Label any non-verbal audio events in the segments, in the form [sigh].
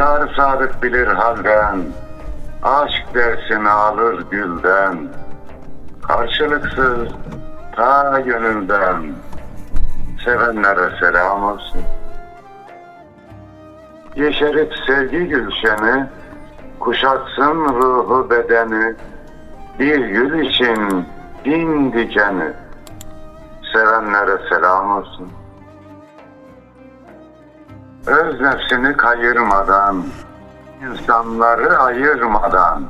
Yar sadık bilir halden, aşk dersini alır gülden, karşılıksız ta gönülden, sevenlere selam olsun. Yeşerip sevgi gülşeni, kuşatsın ruhu bedeni, bir gül için bin dikeni, sevenlere selam olsun. Öz nefsini kayırmadan, insanları ayırmadan,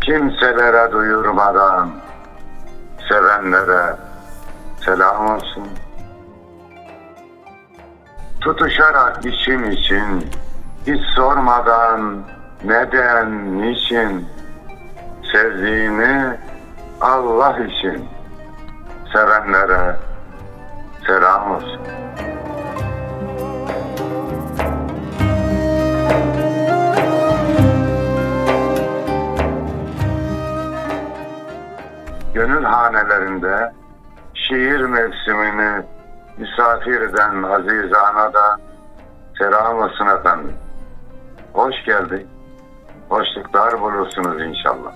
kimselere duyurmadan, sevenlere selam olsun. Tutuşarak için için, hiç sormadan neden, niçin, sevdiğini Allah için sevenlere selam olsun. Gönül hanelerinde şiir mevsimini misafir eden azizana da selam olsun efendim. Hoş geldik. Hoşluklar bulursunuz inşallah.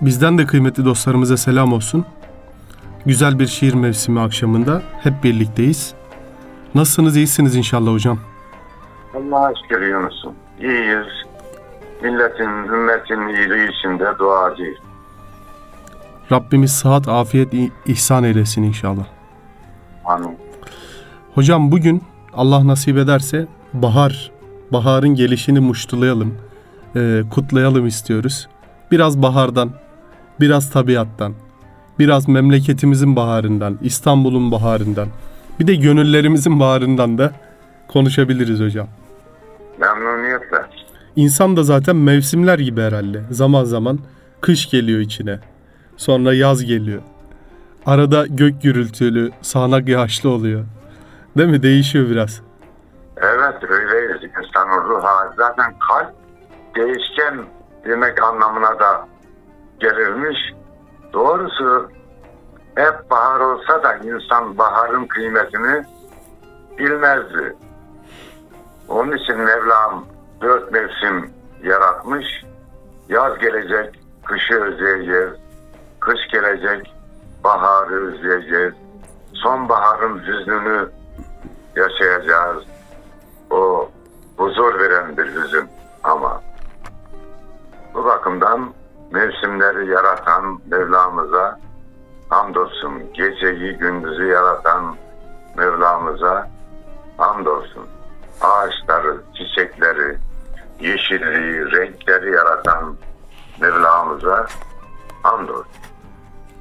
Bizden de kıymetli dostlarımıza selam olsun. Güzel bir şiir mevsimi akşamında hep birlikteyiz. Nasılsınız, iyisiniz inşallah hocam? Allah'a şükür Yunus'um. İyiyiz. Milletin, ümmetin iyiliği için de duacıyız. Rabbimiz sıhhat, afiyet, ihsan eylesin inşallah. Amin. Hocam bugün Allah nasip ederse bahar, baharın gelişini muştulayalım, e, kutlayalım istiyoruz. Biraz bahardan, biraz tabiattan, biraz memleketimizin baharından, İstanbul'un baharından, bir de gönüllerimizin baharından da konuşabiliriz hocam. Memnuniyetle. İnsan da zaten mevsimler gibi herhalde. Zaman zaman kış geliyor içine. Sonra yaz geliyor. Arada gök gürültülü, sağanak yağışlı oluyor. Değil mi? Değişiyor biraz. Evet öyleyiz. İnsanın ruh hali. Zaten kalp değişken demek anlamına da gelirmiş. Doğrusu hep bahar olsa da insan baharın kıymetini bilmezdi. Onun için Mevlam dört mevsim yaratmış. Yaz gelecek, kışı özleyeceğiz. Kış gelecek, baharı özleyeceğiz. Sonbaharın hüznünü yaşayacağız. O huzur veren bir hüzün ama bu bakımdan mevsimleri yaratan Mevlamıza hamdolsun. Geceyi gündüzü yaratan Mevlamıza hamdolsun. Ağaçları, çiçekleri, yeşilliği, renkleri yaratan Mevlamıza hamdolsun.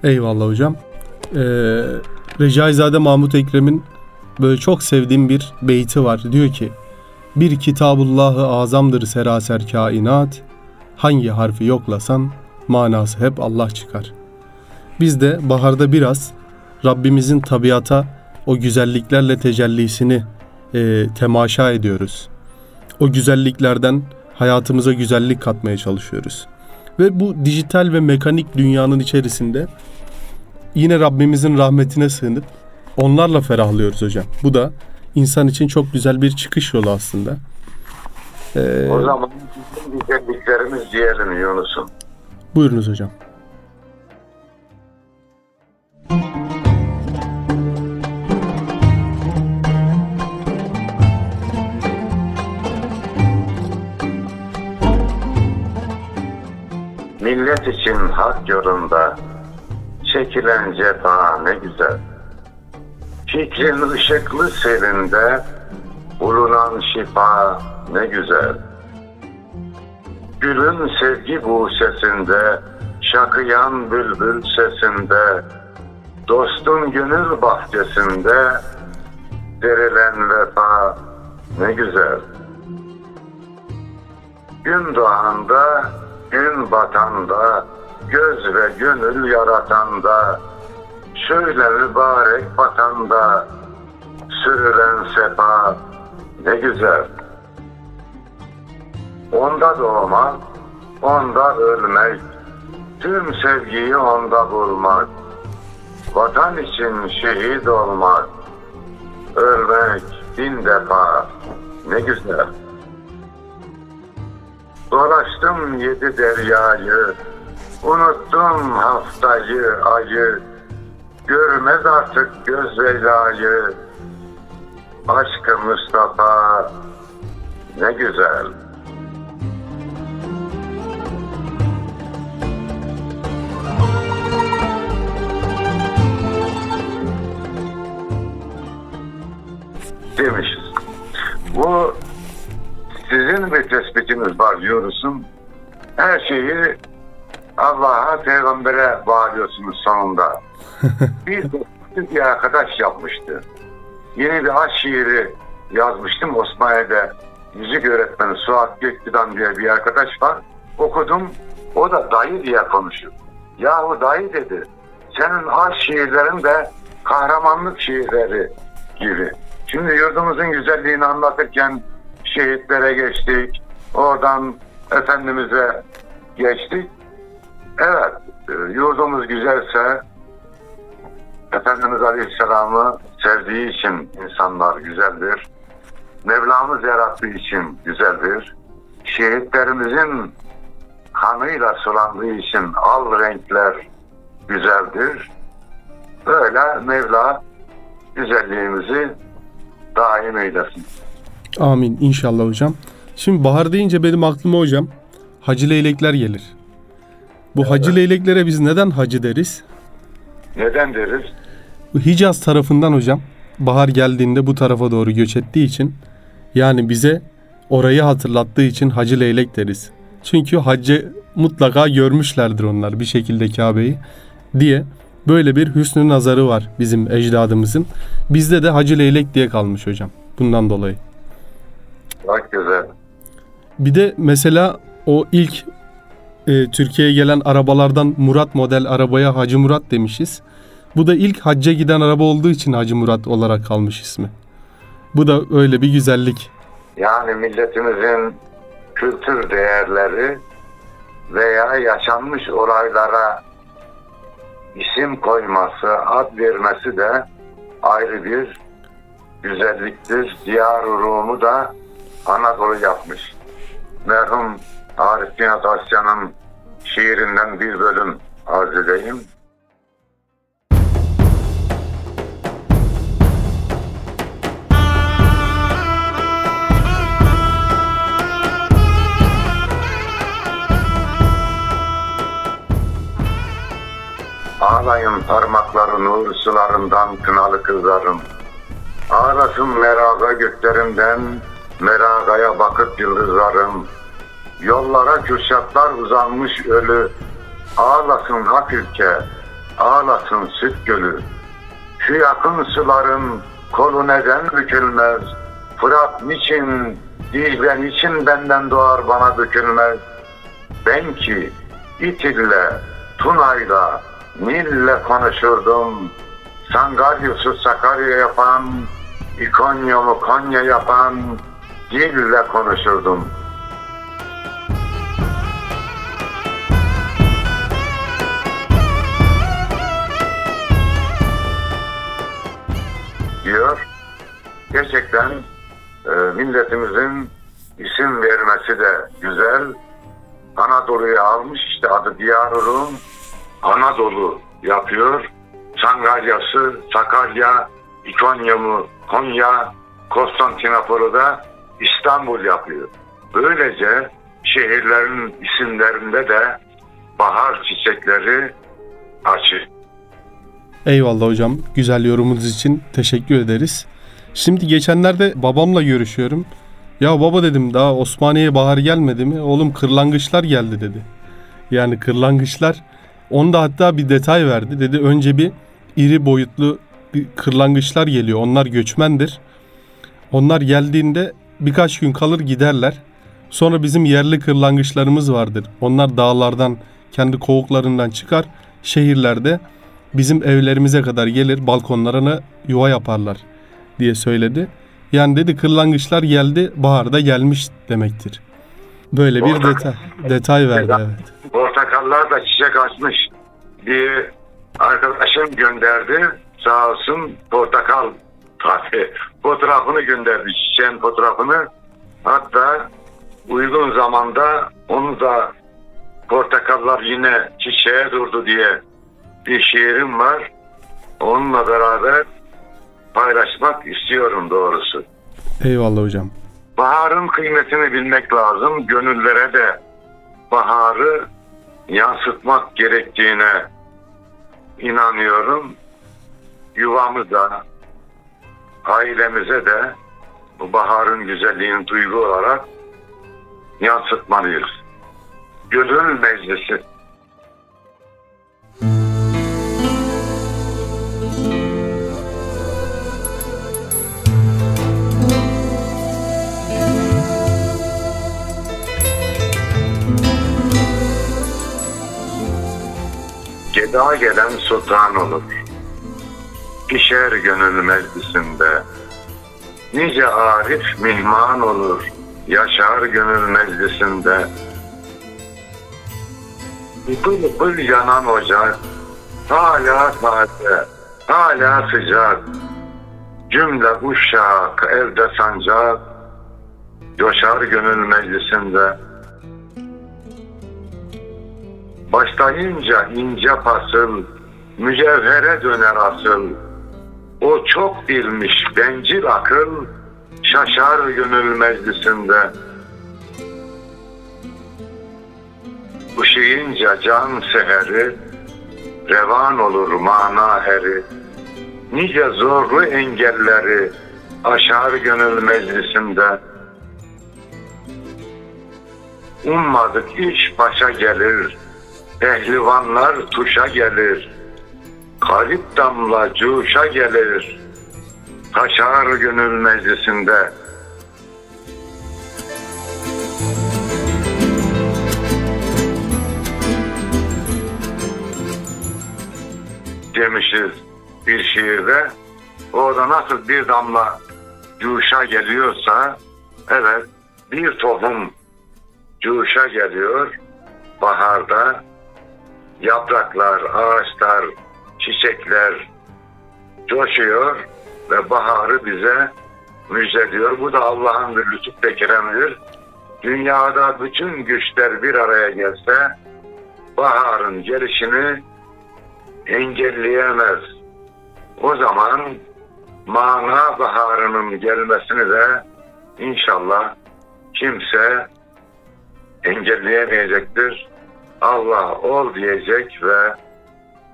Eyvallah hocam. Ee, Recaizade Mahmut Ekrem'in böyle çok sevdiğim bir beyti var. Diyor ki bir kitabullahı azamdır seraser kainat. Hangi harfi yoklasan manası hep Allah çıkar. Biz de baharda biraz Rabbimizin tabiata o güzelliklerle tecellisini e, temaşa ediyoruz. O güzelliklerden hayatımıza güzellik katmaya çalışıyoruz. Ve bu dijital ve mekanik dünyanın içerisinde yine Rabbimizin rahmetine sığınıp onlarla ferahlıyoruz hocam. Bu da insan için çok güzel bir çıkış yolu aslında. Ee, O zaman bizim güzelliklerimiz diyelim Yunus'um. buyurunuz hocam. Millet için hak yolunda çekilen cefa ne güzel. Fikrin ışıklı selinde bulunan şifa ne güzel. Gülün sevgi buğsesinde, şakıyan bülbül sesinde, dostun gönül bahçesinde verilen vefa ne güzel. Gün doğanda, gün batanda, göz ve gönül yaratanda, şöyle mübarek vatanda, sürülen sefa ne güzel. Onda doğmak, onda ölmek, tüm sevgiyi onda bulmak, vatan için şehit olmak, ölmek bin defa ne güzel. Dolaştım yedi deryayı, unuttum haftayı, ayı, görmez artık göz Leyla'yı, aşkı Mustafa ne güzel. demişiz. Bu sizin bir tespitiniz var diyorsun. Her şeyi Allah'a, peygambere bağlıyorsunuz sonunda. [laughs] bir, bir arkadaş yapmıştı. Yeni bir aşk şiiri yazmıştım Osmaniye'de. Müzik öğretmeni Suat Gökbüdan diye bir arkadaş var. Okudum. O da dayı diye konuşuyor. Yahu dayı dedi. Senin aşk şiirlerin de kahramanlık şiirleri gibi. Şimdi yurdumuzun güzelliğini anlatırken şehitlere geçtik. Oradan Efendimiz'e geçtik. Evet, e, yurdumuz güzelse Efendimiz Aleyhisselam'ı sevdiği için insanlar güzeldir. Mevlamız yarattığı için güzeldir. Şehitlerimizin kanıyla sulandığı için al renkler güzeldir. Böyle Mevla güzelliğimizi daim eylesin. Amin inşallah hocam. Şimdi bahar deyince benim aklıma hocam hacı leylekler gelir. Bu hacı leyleklere biz neden hacı deriz? Neden deriz? Bu Hicaz tarafından hocam bahar geldiğinde bu tarafa doğru göç ettiği için yani bize orayı hatırlattığı için hacı leylek deriz. Çünkü haccı mutlaka görmüşlerdir onlar bir şekilde Kabe'yi diye böyle bir hüsnü nazarı var bizim ecdadımızın. Bizde de hacı leylek diye kalmış hocam bundan dolayı. Bak güzel. Bir de mesela o ilk e, Türkiye'ye gelen arabalardan Murat model arabaya Hacı Murat demişiz. Bu da ilk hacca giden araba olduğu için Hacı Murat olarak kalmış ismi. Bu da öyle bir güzellik. Yani milletimizin kültür değerleri veya yaşanmış olaylara isim koyması, ad vermesi de ayrı bir güzelliktir. Diyar Rum'u da Anadolu yapmış. Merhum Arif Nihat Asya'nın şiirinden bir bölüm arz edeyim. Ağlayın parmakları nur sularından kınalı kızlarım. Ağlasın meraga göklerinden, meragaya bakıp yıldızlarım. Yollara kürşatlar uzanmış ölü, ağlasın hak ülke, ağlasın süt gölü. Şu yakın suların kolu neden bükülmez? Fırat niçin, Dicle niçin benden doğar bana dökülmez? Ben ki İtil'le, Tuna'yla, Nil'le konuşurdum. Sangaryos'u Sakarya yapan, İkonyum'u Konya yapan dille konuşurdum. Diyor. Gerçekten e, milletimizin isim vermesi de güzel. Anadolu'yu almış işte adı Diyarurun Anadolu yapıyor. Sangalya'sı, Sakarya, İkonya'mı, Konya, Konstantinopol'u da İstanbul yapıyor. Böylece şehirlerin isimlerinde de bahar çiçekleri açıyor. Eyvallah hocam. Güzel yorumunuz için teşekkür ederiz. Şimdi geçenlerde babamla görüşüyorum. Ya baba dedim daha Osmaniye'ye bahar gelmedi mi? Oğlum kırlangıçlar geldi dedi. Yani kırlangıçlar onda hatta bir detay verdi. Dedi önce bir iri boyutlu bir kırlangıçlar geliyor. Onlar göçmendir. Onlar geldiğinde birkaç gün kalır giderler. Sonra bizim yerli kırlangıçlarımız vardır. Onlar dağlardan kendi kovuklarından çıkar. Şehirlerde bizim evlerimize kadar gelir balkonlarına yuva yaparlar diye söyledi. Yani dedi kırlangıçlar geldi baharda gelmiş demektir. Böyle bir Portakal. detay, detay verdi evet. Portakallar da çiçek açmış. Bir arkadaşım gönderdi. Sağ olsun portakal tabii fotoğrafını gönderdi. Çiçeğin fotoğrafını. Hatta uygun zamanda onu da portakallar yine çiçeğe durdu diye bir şiirim var. Onunla beraber paylaşmak istiyorum doğrusu. Eyvallah hocam. Baharın kıymetini bilmek lazım. Gönüllere de baharı yansıtmak gerektiğine inanıyorum. Yuvamıza, ailemize de bu baharın güzelliğini duygu olarak yansıtmalıyız. Gönül Meclisi. Geda gelen sultan olur. Pişer gönül meclisinde. Nice arif mihman olur. Yaşar gönül meclisinde. Pıl pıl yanan ocak. Hala taze. Hala sıcak. Cümle uşak evde sancak. Coşar gönül meclisinde. Başlayınca ince pasıl, mücevhere döner asıl. O çok bilmiş bencil akıl, şaşar gönül meclisinde. Uşuyunca can seheri, revan olur mana eri. Nice zorlu engelleri aşar gönül meclisinde. Ummadık iş başa gelir, Pehlivanlar tuşa gelir. Kalip damla cuşa gelir. Taşar gönül meclisinde. Demişiz bir şiirde. Orada nasıl bir damla cuşa geliyorsa evet bir tohum cuşa geliyor baharda yapraklar, ağaçlar, çiçekler coşuyor ve baharı bize müjdeliyor. Bu da Allah'ın bir lütuf ve keremidir. Dünyada bütün güçler bir araya gelse baharın gelişini engelleyemez. O zaman mana baharının gelmesini de inşallah kimse engelleyemeyecektir. Allah ol diyecek ve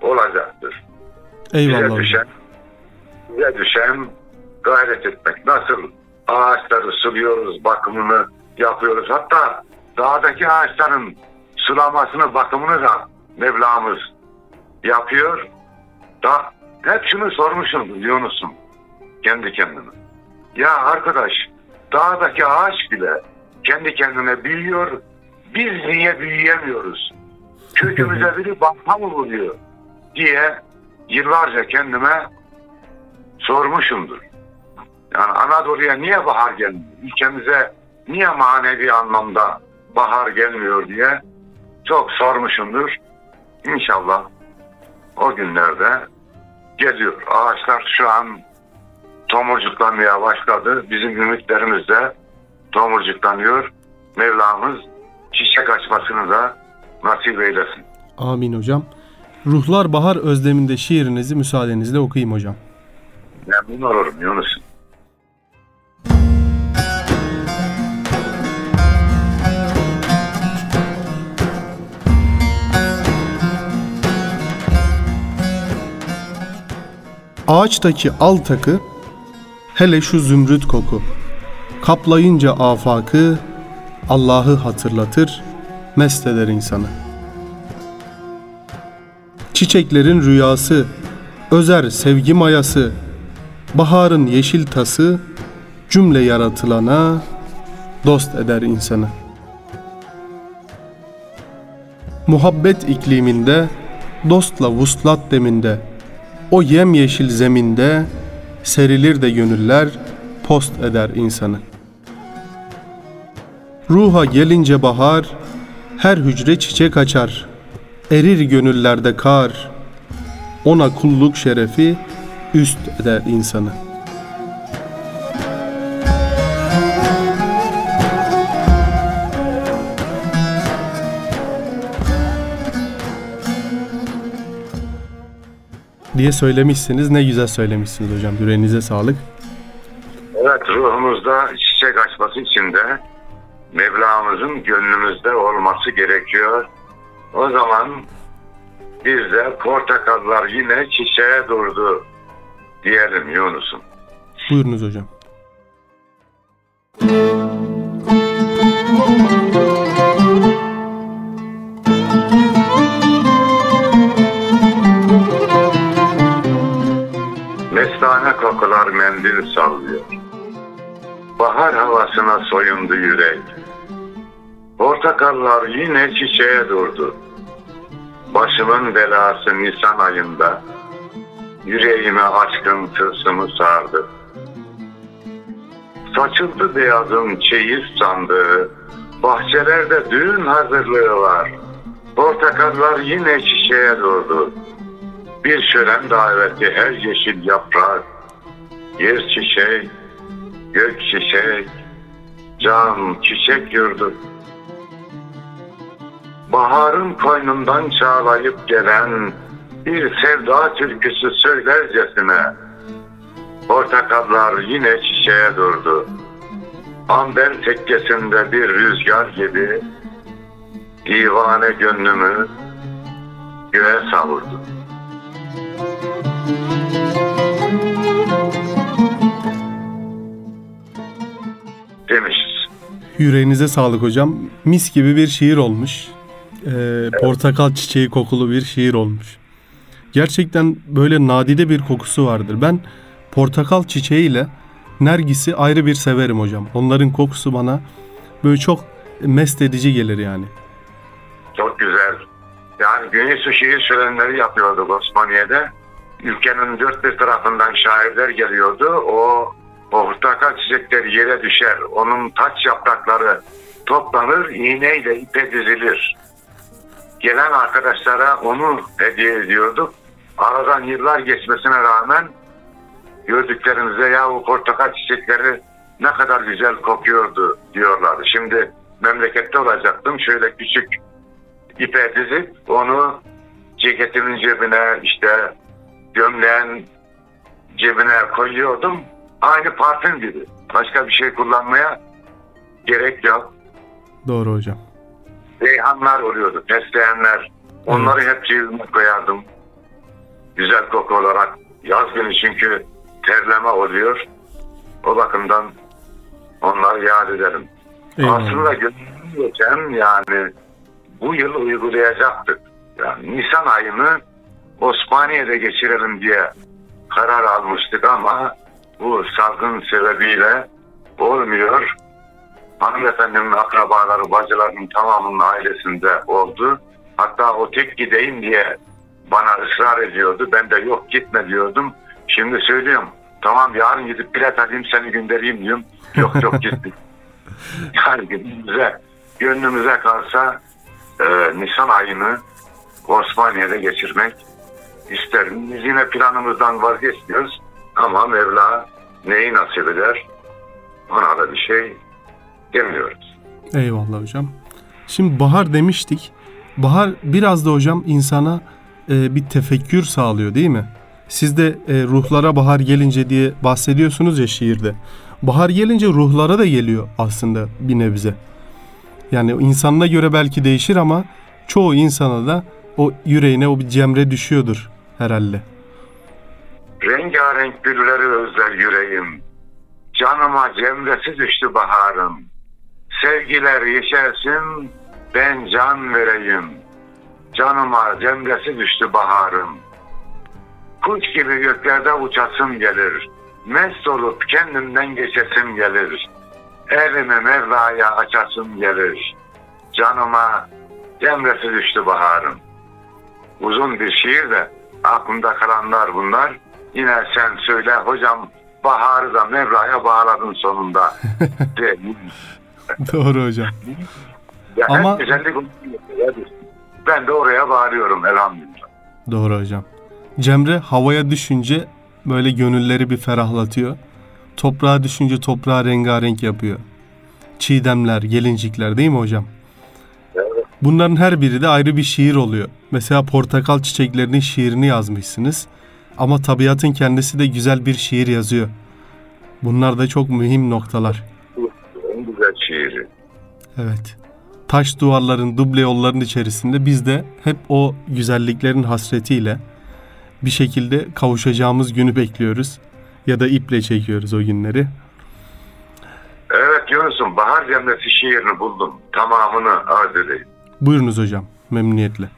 olacaktır. Eyvallah Bize düşen, bize düşen gayret etmek. Nasıl ağaçları suluyoruz, bakımını yapıyoruz. Hatta dağdaki ağaçların sulamasını, bakımını da Mevlamız yapıyor. Da hep şunu sormuşum musun? Kendi kendime. Ya arkadaş dağdaki ağaç bile kendi kendine büyüyor. Biz niye büyüyemiyoruz? Kökümüze [laughs] biri balta mı vuruyor? diye yıllarca kendime sormuşumdur. Yani Anadolu'ya niye bahar gelmiyor? Ülkemize niye manevi anlamda bahar gelmiyor diye çok sormuşumdur. İnşallah o günlerde geliyor. Ağaçlar şu an tomurcuklanmaya başladı. Bizim ümitlerimiz de tomurcuklanıyor. Mevlamız çiçek açmasını da nasip eylesin. Amin hocam. Ruhlar Bahar Özleminde şiirinizi müsaadenizle okuyayım hocam. Memnun olurum Yunus. Ağaçtaki al takı, hele şu zümrüt koku. Kaplayınca afakı, Allah'ı hatırlatır, mest eder insanı. Çiçeklerin rüyası, özer sevgi mayası, baharın yeşil tası, cümle yaratılana dost eder insanı. Muhabbet ikliminde, dostla vuslat deminde, o yemyeşil zeminde serilir de gönüller post eder insanı. Ruha gelince bahar, her hücre çiçek açar. Erir gönüllerde kar, ona kulluk şerefi üst eder insanı. diye söylemişsiniz. Ne güzel söylemişsiniz hocam. Yüreğinize sağlık. Evet ruhumuzda çiçek açması için de Mevlamızın gönlümüzde olması gerekiyor. O zaman biz de portakallar yine çiçeğe durdu diyelim Yunus'um. Buyurunuz hocam. Mestane kokular mendil sallıyor. Bahar havasına soyundu yürek. Portakallar yine çiçeğe durdu. Başımın belası Nisan ayında. Yüreğime aşkın tılsımı sardı. Saçıldı beyazın çeyiz sandığı. Bahçelerde düğün hazırlığı var. Portakallar yine çiçeğe durdu. Bir şölen daveti her yeşil yaprak. Yer çiçek, gök çiçek, cam çiçek yurdu. Baharın koynundan çağlayıp gelen bir sevda türküsü söylercesine portakallar yine çiçeğe durdu. Amber tekkesinde bir rüzgar gibi divane gönlümü göğe savurdu. Demişiz. Yüreğinize sağlık hocam. Mis gibi bir şiir olmuş. Ee, portakal çiçeği kokulu bir şiir olmuş. Gerçekten böyle nadide bir kokusu vardır. Ben portakal çiçeğiyle nergisi ayrı bir severim hocam. Onların kokusu bana böyle çok mest edici gelir yani. Çok güzel. Yani Güneş şiir şölenleri yapıyorduk Osmaniye'de. Ülkenin dört bir tarafından şairler geliyordu. O portakal çiçekleri yere düşer. Onun taç yaprakları toplanır, iğneyle ipe dizilir. Gelen arkadaşlara onu hediye ediyorduk. Aradan yıllar geçmesine rağmen gördüklerimize ya bu portakal çiçekleri ne kadar güzel kokuyordu diyorlardı. Şimdi memlekette olacaktım. Şöyle küçük ipe dizip onu ceketimin cebine işte gömleğin cebine koyuyordum. Aynı parfüm gibi. Başka bir şey kullanmaya gerek yok. Doğru hocam. Reyhanlar oluyordu, fesleğenler. Onları hep cebime koyardım. Güzel koku olarak. Yaz günü çünkü terleme oluyor. O bakımdan onları yad ederim. Eyvallah. Aslında gönlüm geçen yani bu yıl uygulayacaktık. Yani Nisan ayını Osmaniye'de geçirelim diye karar almıştık ama bu salgın sebebiyle olmuyor. Hanımefendinin akrabaları, bacılarının tamamının ailesinde oldu. Hatta o tek gideyim diye bana ısrar ediyordu. Ben de yok gitme diyordum. Şimdi söylüyorum. Tamam yarın gidip bilet alayım seni göndereyim diyorum. Yok yok [laughs] gittim. yani gönlümüze, gönlümüze kalsa e, Nisan ayını Osmaniye'de geçirmek isterim. Biz yine planımızdan vazgeçmiyoruz ama Mevla neyi nasip eder ona da bir şey demiyoruz. Eyvallah hocam. Şimdi bahar demiştik. Bahar biraz da hocam insana e, bir tefekkür sağlıyor değil mi? Siz de e, ruhlara bahar gelince diye bahsediyorsunuz ya şiirde. Bahar gelince ruhlara da geliyor aslında bir nebze. Yani insanına göre belki değişir ama çoğu insana da o yüreğine o bir cemre düşüyordur herhalde. Rengarenk gülleri özler yüreğim. Canıma cemresi düştü baharım. Sevgiler yeşersin, ben can vereyim. Canıma cemresi düştü baharım. Kuş gibi göklerde uçasım gelir. Mest olup kendimden geçesim gelir. Elimi Mevla'ya açasım gelir. Canıma cemresi düştü baharım. Uzun bir şiir de aklımda kalanlar bunlar. Yine sen söyle hocam baharı da Mevla'ya bağladın sonunda. [laughs] Doğru hocam. Ya Ama-. Ben de oraya bağırıyorum elhamdülillah. Doğru hocam. Cemre havaya düşünce böyle gönülleri bir ferahlatıyor. Toprağa düşünce toprağı rengarenk yapıyor. Çiğdemler, gelincikler değil mi hocam? Evet. Bunların her biri de ayrı bir şiir oluyor. Mesela portakal çiçeklerinin şiirini yazmışsınız. Ama tabiatın kendisi de güzel bir şiir yazıyor. Bunlar da çok mühim noktalar. En güzel şiiri. Evet. Taş duvarların, duble yolların içerisinde biz de hep o güzelliklerin hasretiyle bir şekilde kavuşacağımız günü bekliyoruz. Ya da iple çekiyoruz o günleri. Evet Yunus'um Bahar Cenneti şiirini buldum. Tamamını arz edeyim. Buyurunuz hocam, memnuniyetle.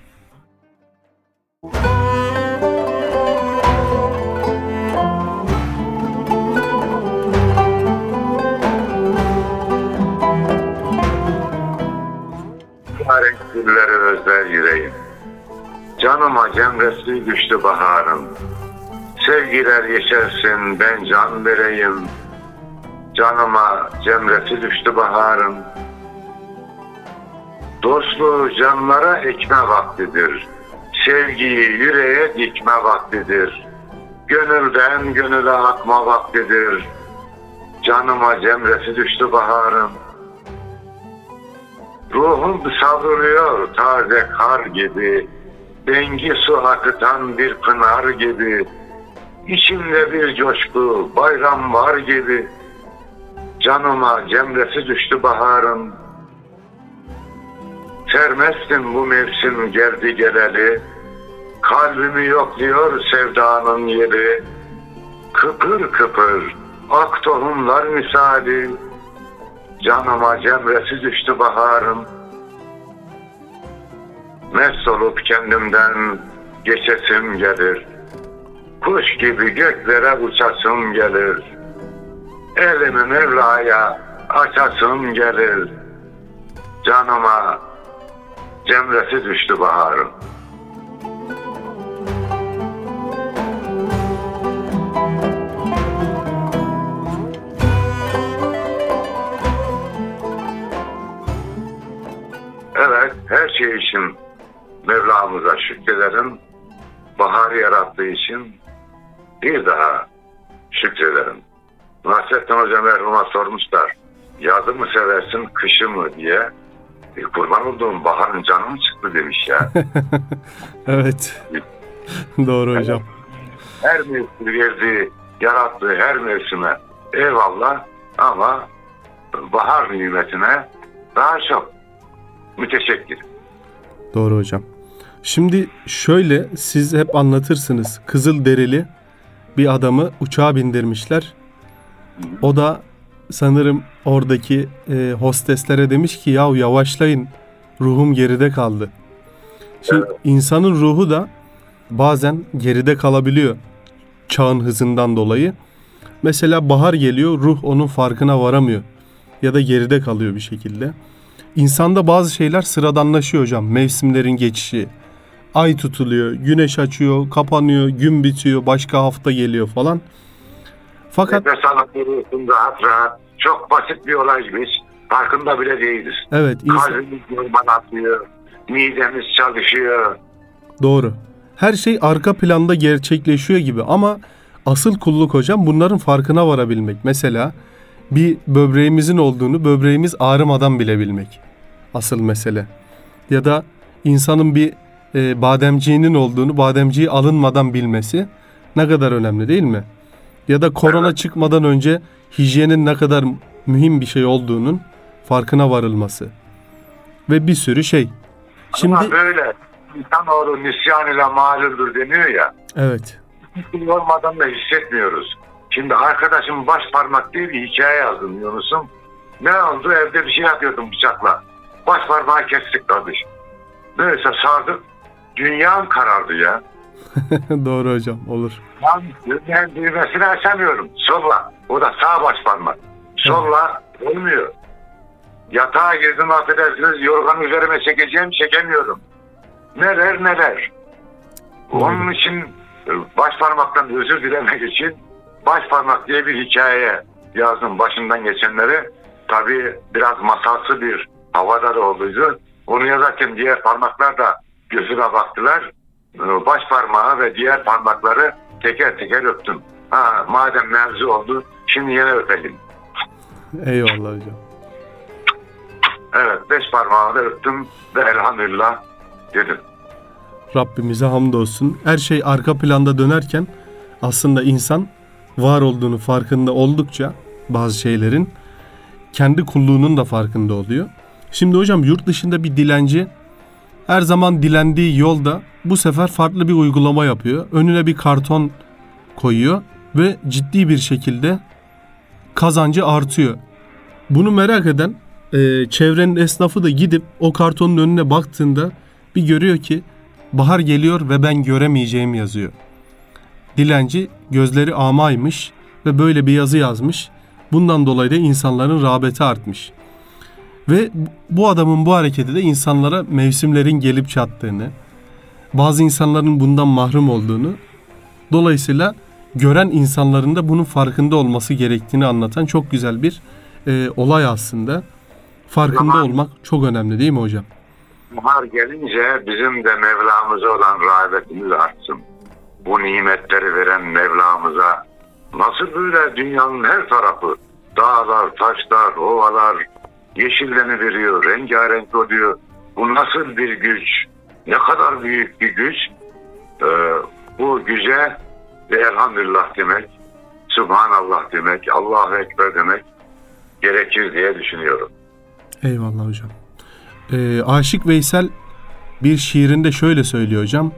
Renk gülleri özler yüreğim. Canıma cemresi düştü baharın. Sevgiler yeşersin ben can vereyim. Canıma cemresi düştü baharın. Dostluğu canlara ekme vaktidir. Sevgiyi yüreğe dikme vaktidir. Gönülden gönüle akma vaktidir. Canıma cemresi düştü baharın. Ruhum savruluyor taze kar gibi. Dengi su akıtan bir pınar gibi. İçimde bir coşku, bayram var gibi. Canıma cemresi düştü baharın. Sermezsin bu mevsim geldi geleli. Kalbimi yokluyor sevdanın yeri. Kıpır kıpır ak tohumlar misali. Canıma cemresi düştü baharın. Mest olup kendimden geçesim gelir. Kuş gibi göklere uçasım gelir. Elimi Mevla'ya açasım gelir. Canıma cemresi düştü baharın. Her şey için Mevlamıza şükrederim. Baharı yarattığı için bir daha şükrederim. Nasrettin Hoca merhuma sormuşlar. Yazı mı seversin, kışı mı diye. E, kurban olduğum baharın canı mı çıktı demiş ya. [laughs] Evet. [laughs] Doğru hocam. her mevsim verdiği, yarattığı her mevsime eyvallah ama bahar nimetine daha çok müteşekkir. Doğru hocam. Şimdi şöyle siz hep anlatırsınız. Kızıl derili bir adamı uçağa bindirmişler. O da sanırım oradaki e, hosteslere demiş ki yahu yavaşlayın ruhum geride kaldı. Şimdi insanın ruhu da bazen geride kalabiliyor çağın hızından dolayı. Mesela bahar geliyor ruh onun farkına varamıyor ya da geride kalıyor bir şekilde. İnsanda bazı şeyler sıradanlaşıyor hocam. Mevsimlerin geçişi. Ay tutuluyor, güneş açıyor, kapanıyor, gün bitiyor, başka hafta geliyor falan. Fakat Nefes alıp veriyorsun rahat rahat. Çok basit bir olay gibi. hiç Farkında bile değiliz. evet insan Kalbimiz normal atıyor. Midemiz çalışıyor. doğru. Her şey arka planda gerçekleşiyor gibi ama asıl kulluk hocam bunların farkına varabilmek. Mesela bir böbreğimizin olduğunu böbreğimiz ağrımadan bilebilmek. Asıl mesele. Ya da insanın bir e, bademciğinin olduğunu bademciği alınmadan bilmesi ne kadar önemli değil mi? Ya da korona çıkmadan önce hijyenin ne kadar mühim bir şey olduğunun farkına varılması. Ve bir sürü şey. Şimdi Ama böyle insanoğlu nisyan ile mağluldur deniyor ya. evet. Hiç olmadan da hissetmiyoruz. Şimdi arkadaşım baş parmak diye bir hikaye yazdım Yunus'um. Ne oldu? Evde bir şey yapıyordum bıçakla. Baş parmağı kestik kardeşim. Neyse sardık. Dünyam karardı ya. [laughs] Doğru hocam olur. Ben düğmenin düğmesini açamıyorum. Solla. O da sağ baş parmak. Solla olmuyor. Yatağa girdim affedersiniz yorganı üzerime çekeceğim çekemiyorum. Neler neler. Onun için e, baş parmaktan özür dilemek için baş parmak diye bir hikaye yazdım başından geçenleri. tabii biraz masalsı bir havada da olduydu. Onu yazarken diğer parmaklar da gözüme baktılar. Ee, Baş parmağı ve diğer parmakları teker teker öptüm. Ha, madem mevzu oldu şimdi yine öpelim. Eyvallah hocam. Evet beş parmağı da öptüm ve elhamdülillah dedim. Rabbimize hamdolsun. Her şey arka planda dönerken aslında insan var olduğunu farkında oldukça bazı şeylerin kendi kulluğunun da farkında oluyor. Şimdi hocam yurt dışında bir dilenci her zaman dilendiği yolda bu sefer farklı bir uygulama yapıyor. Önüne bir karton koyuyor ve ciddi bir şekilde kazancı artıyor. Bunu merak eden e, çevrenin esnafı da gidip o kartonun önüne baktığında bir görüyor ki bahar geliyor ve ben göremeyeceğim yazıyor. Dilenci gözleri amaymış ve böyle bir yazı yazmış. Bundan dolayı da insanların rağbeti artmış. Ve bu adamın bu hareketi de insanlara mevsimlerin gelip çattığını, bazı insanların bundan mahrum olduğunu, dolayısıyla gören insanların da bunun farkında olması gerektiğini anlatan çok güzel bir e, olay aslında. Farkında Zaman- olmak çok önemli değil mi hocam? Bahar gelince bizim de Mevlamıza olan rağbetimiz artsın. Bu nimetleri veren Mevlamıza nasıl böyle dünyanın her tarafı dağlar, taşlar, ovalar yeşilleniveriyor, rengarenk oluyor. Bu nasıl bir güç? Ne kadar büyük bir güç? Ee, bu güce elhamdülillah demek, Subhanallah demek, Allahu Ekber demek gerekir diye düşünüyorum. Eyvallah hocam. Ee, Aşık Veysel bir şiirinde şöyle söylüyor hocam.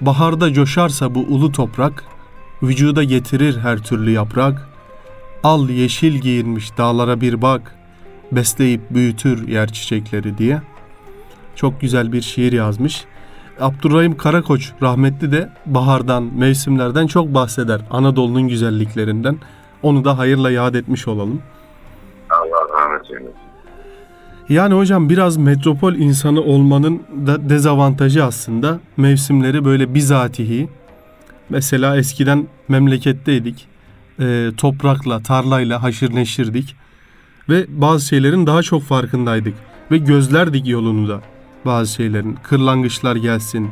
Baharda coşarsa bu ulu toprak, vücuda getirir her türlü yaprak. Al yeşil giyinmiş dağlara bir bak, besleyip büyütür yer çiçekleri diye. Çok güzel bir şiir yazmış. Abdurrahim Karakoç rahmetli de bahardan, mevsimlerden çok bahseder. Anadolu'nun güzelliklerinden. Onu da hayırla yad etmiş olalım. Allah rahmet eylesin. Yani hocam biraz metropol insanı olmanın da dezavantajı aslında mevsimleri böyle bizatihi. Mesela eskiden memleketteydik. Ee, toprakla, tarlayla haşır neşirdik. Ve bazı şeylerin daha çok farkındaydık. Ve gözlerdik yolunu da bazı şeylerin. Kırlangıçlar gelsin,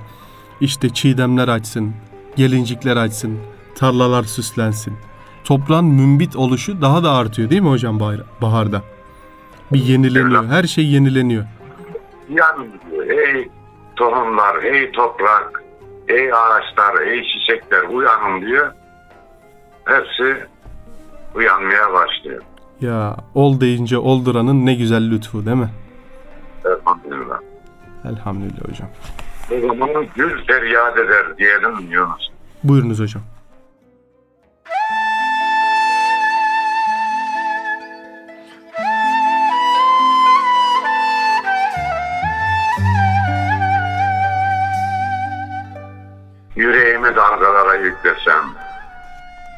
işte çiğdemler açsın, gelincikler açsın, tarlalar süslensin. Toprağın mümbit oluşu daha da artıyor değil mi hocam bahar- baharda? Bir yenileniyor. Her şey yenileniyor. Yan diyor. Ey tohumlar, ey toprak, ey ağaçlar, ey çiçekler uyanın diyor. Hepsi uyanmaya başlıyor. Ya ol deyince olduranın ne güzel lütfu değil mi? Elhamdülillah. Elhamdülillah hocam. O zaman gül feryat eder diyelim Yunus. Buyurunuz hocam.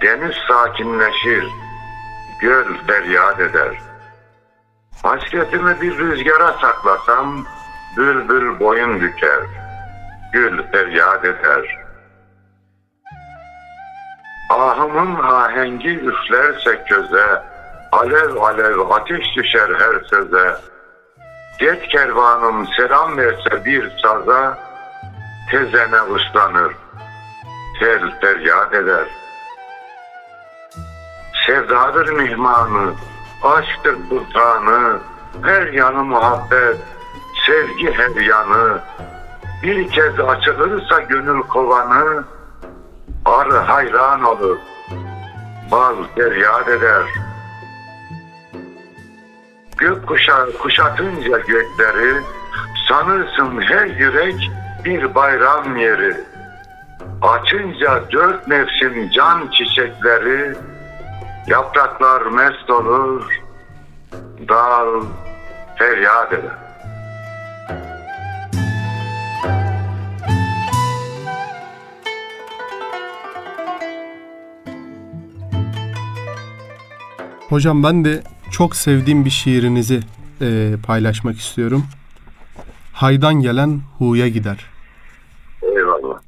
Deniz sakinleşir, göl feryat eder. Hasretimi bir rüzgara saklasam, bülbül boyun büker, gül feryat eder. Ahımın ahengi üflerse köze, alev alev ateş düşer her söze. Geç kervanım selam verse bir saza, tezene ıslanır, tel feryat eder. Sevdadır mihmanı, aşktır sultanı, her yanı muhabbet, sevgi her yanı. Bir kez açılırsa gönül kovanı, arı hayran olur, bal feryat eder. Gök kuşağı kuşatınca gökleri, sanırsın her yürek bir bayram yeri. Açınca dört mevsim can çiçekleri, yapraklar mest olur, dal feryat eder. Hocam ben de çok sevdiğim bir şiirinizi e, paylaşmak istiyorum. Haydan gelen huya gider. Eyvallah.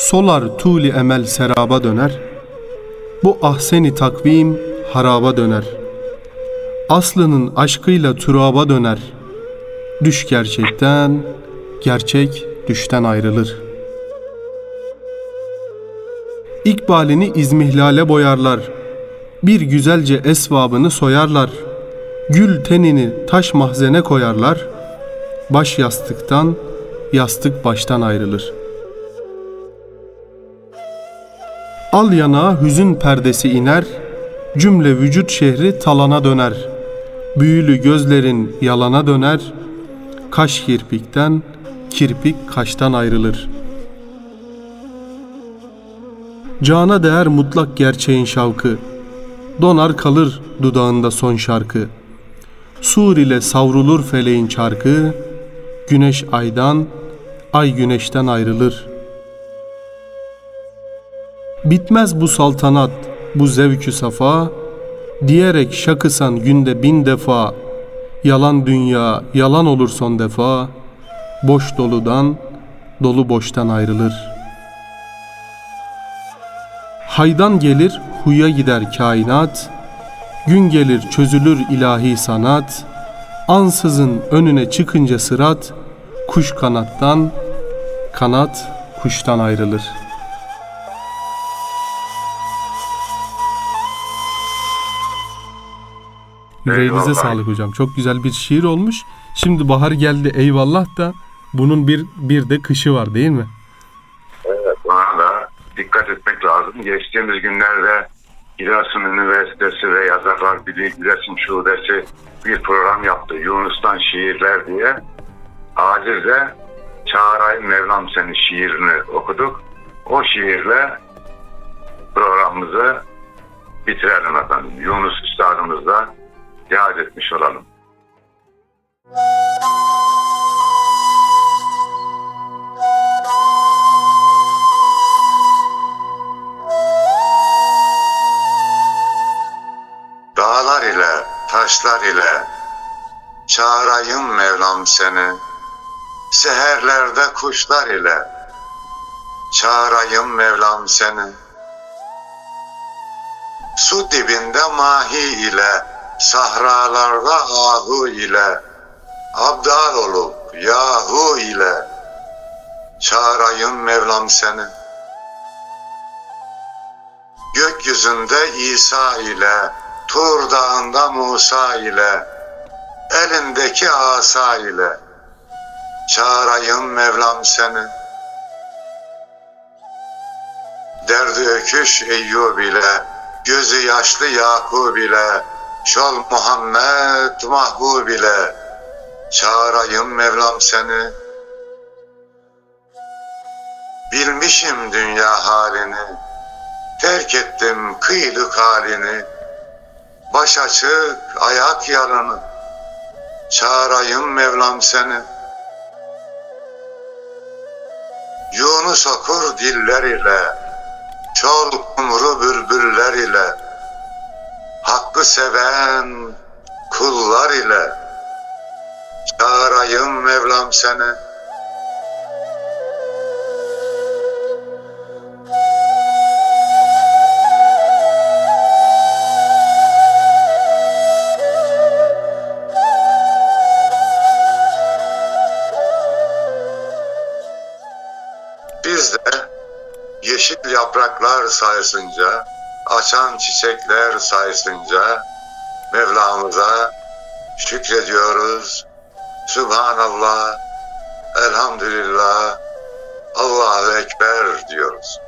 Solar tuli emel seraba döner. Bu ahseni takvim haraba döner. Aslının aşkıyla türaba döner. Düş gerçekten, gerçek düşten ayrılır. İkbalini izmihlale boyarlar. Bir güzelce esvabını soyarlar. Gül tenini taş mahzene koyarlar. Baş yastıktan, yastık baştan ayrılır. Al yanağa hüzün perdesi iner, cümle vücut şehri talana döner. Büyülü gözlerin yalana döner, kaş kirpikten, kirpik kaştan ayrılır. Cana değer mutlak gerçeğin şavkı, donar kalır dudağında son şarkı. Sur ile savrulur feleğin çarkı, güneş aydan, ay güneşten ayrılır. Bitmez bu saltanat, bu zevkü safa, diyerek şakısan günde bin defa, yalan dünya, yalan olur son defa, boş doludan, dolu boştan ayrılır. Haydan gelir, huya gider kainat, gün gelir çözülür ilahi sanat, ansızın önüne çıkınca sırat, kuş kanattan, kanat kuştan ayrılır. Yüreğinize Eyvallah. sağlık hocam. Çok güzel bir şiir olmuş. Şimdi bahar geldi eyvallah da bunun bir bir de kışı var değil mi? Evet, buna da dikkat etmek lazım. Geçtiğimiz günlerde Giresun Üniversitesi ve Yazarlar Birliği Giresun Şubesi bir program yaptı. Yunus'tan şiirler diye. Acilde Çağrı Mevlam Seni şiirini okuduk. O şiirle programımızı bitirelim efendim. Yunus Üstadımızla yad etmiş olalım. Dağlar ile, taşlar ile çağırayım Mevlam seni. Seherlerde kuşlar ile çağırayım Mevlam seni. Su dibinde mahi ile, sahralarda ahu ile, abdal olup yahu ile çağırayım Mevlam seni. Gökyüzünde İsa ile, Tur dağında Musa ile, elindeki asa ile, çağırayım Mevlam seni. Derdi öküş Eyyub ile, gözü yaşlı Yakub ile, şol Muhammed Mahbub ile, çağırayım Mevlam seni. Bilmişim dünya halini, terk ettim kıyılık halini, baş açık ayak yalanı, çağırayım Mevlam seni. Yunus okur diller ile, çol kumru bülbüller ile, hakkı seven kullar ile, çağırayım Mevlam seni. Biz de yeşil yapraklar sayesinde, açan çiçekler sayesinde Mevlamıza şükrediyoruz. Subhanallah, elhamdülillah, Allahu Ekber diyoruz.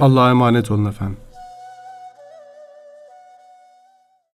Allah'a emanet olun efendim.